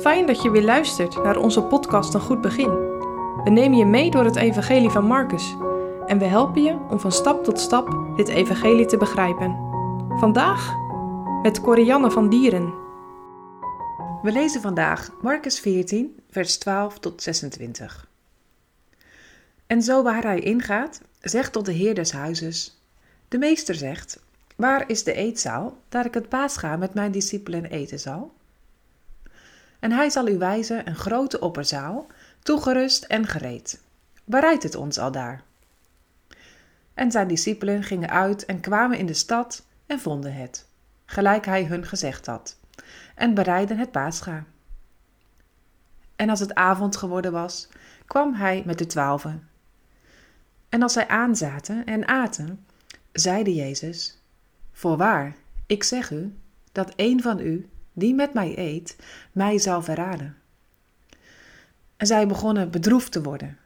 Fijn dat je weer luistert naar onze podcast Een Goed Begin. We nemen je mee door het Evangelie van Marcus en we helpen je om van stap tot stap dit Evangelie te begrijpen. Vandaag met Corianne van Dieren. We lezen vandaag Marcus 14, vers 12 tot 26. En zo waar hij ingaat, zegt tot de heer des huizes: De meester zegt: Waar is de eetzaal, daar ik het paascha met mijn discipelen eten zal? En hij zal u wijzen een grote opperzaal, toegerust en gereed. Bereid het ons al daar. En zijn discipelen gingen uit en kwamen in de stad en vonden het, gelijk hij hun gezegd had, en bereidden het paascha. En als het avond geworden was, kwam hij met de twaalfen. En als zij aanzaten en aten, zeide Jezus: Voorwaar, ik zeg u, dat een van u, die met mij eet, mij zal verraden. En zij begonnen bedroefd te worden.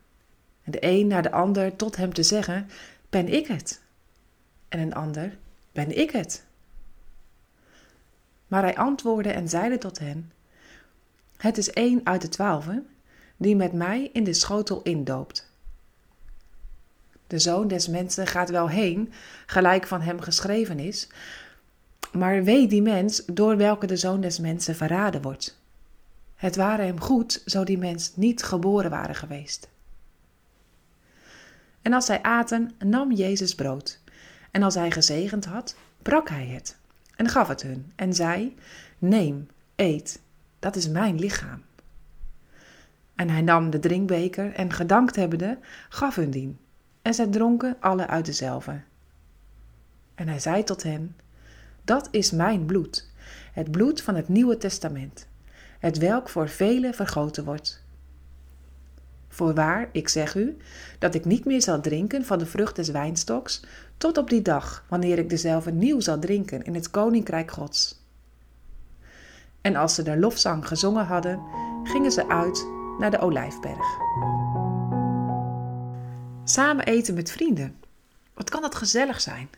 En de een naar de ander tot hem te zeggen: Ben ik het? En een ander: Ben ik het? Maar hij antwoordde en zeide tot hen: Het is één uit de twaalfen die met mij in de schotel indoopt. De zoon des mensen gaat wel heen, gelijk van hem geschreven is, maar weet die mens door welke de zoon des mensen verraden wordt. Het ware hem goed zo die mens niet geboren waren geweest. En als zij aten, nam Jezus brood. En als hij gezegend had, brak hij het en gaf het hun en zei: Neem, eet, dat is mijn lichaam. En hij nam de drinkbeker en gedankt hebbende, gaf hun dien. En zij dronken alle uit dezelfde. En hij zei tot hen: Dat is mijn bloed, het bloed van het Nieuwe Testament, het welk voor velen vergoten wordt. Voorwaar, ik zeg u, dat ik niet meer zal drinken van de vrucht des wijnstoks, tot op die dag, wanneer ik dezelfde nieuw zal drinken in het koninkrijk Gods. En als ze de lofzang gezongen hadden, gingen ze uit naar de olijfberg. Samen eten met vrienden. Wat kan dat gezellig zijn?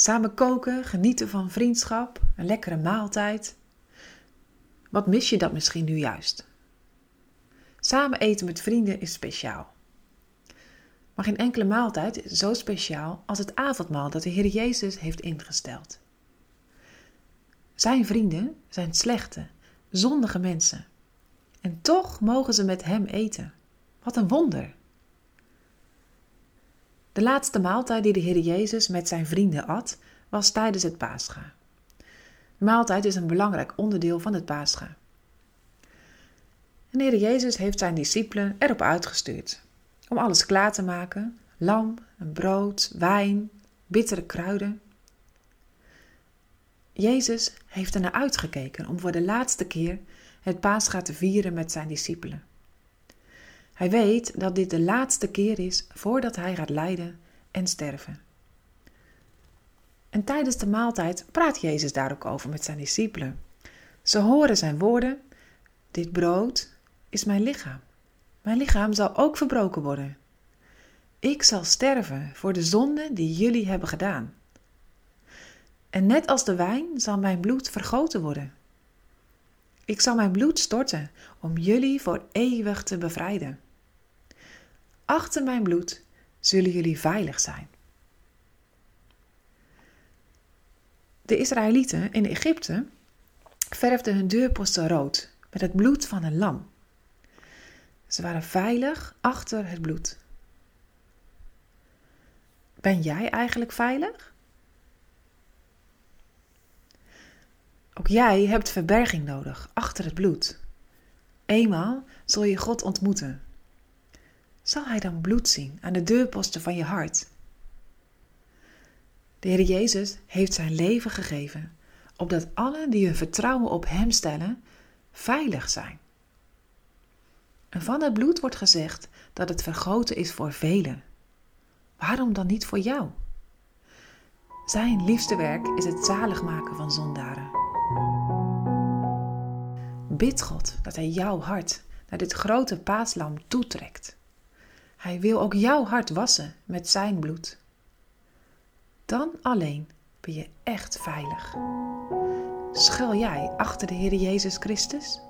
Samen koken, genieten van vriendschap, een lekkere maaltijd. Wat mis je dat misschien nu juist? Samen eten met vrienden is speciaal. Maar geen enkele maaltijd is zo speciaal als het avondmaal dat de Heer Jezus heeft ingesteld. Zijn vrienden zijn slechte, zondige mensen. En toch mogen ze met Hem eten. Wat een wonder! De laatste maaltijd die de Heer Jezus met zijn vrienden at, was tijdens het Pascha. De maaltijd is een belangrijk onderdeel van het Pascha. En de Heer Jezus heeft zijn discipelen erop uitgestuurd om alles klaar te maken: lam, brood, wijn, bittere kruiden. Jezus heeft er naar uitgekeken om voor de laatste keer het Pascha te vieren met zijn discipelen. Hij weet dat dit de laatste keer is voordat hij gaat lijden en sterven. En tijdens de maaltijd praat Jezus daar ook over met zijn discipelen. Ze horen zijn woorden: Dit brood is mijn lichaam. Mijn lichaam zal ook verbroken worden. Ik zal sterven voor de zonde die jullie hebben gedaan. En net als de wijn zal mijn bloed vergoten worden. Ik zal mijn bloed storten om jullie voor eeuwig te bevrijden. Achter mijn bloed zullen jullie veilig zijn. De Israëlieten in Egypte verfden hun deurposten rood met het bloed van een lam. Ze waren veilig achter het bloed. Ben jij eigenlijk veilig? Ook jij hebt verberging nodig achter het bloed. Eenmaal zul je God ontmoeten zal hij dan bloed zien aan de deurposten van je hart. De Heer Jezus heeft zijn leven gegeven, opdat allen die hun vertrouwen op Hem stellen, veilig zijn. En van het bloed wordt gezegd dat het vergoten is voor velen. Waarom dan niet voor jou? Zijn liefste werk is het zalig maken van zondaren. Bid God dat Hij jouw hart naar dit grote paaslam toetrekt. Hij wil ook jouw hart wassen met zijn bloed. Dan alleen ben je echt veilig. Schuil jij achter de Heer Jezus Christus?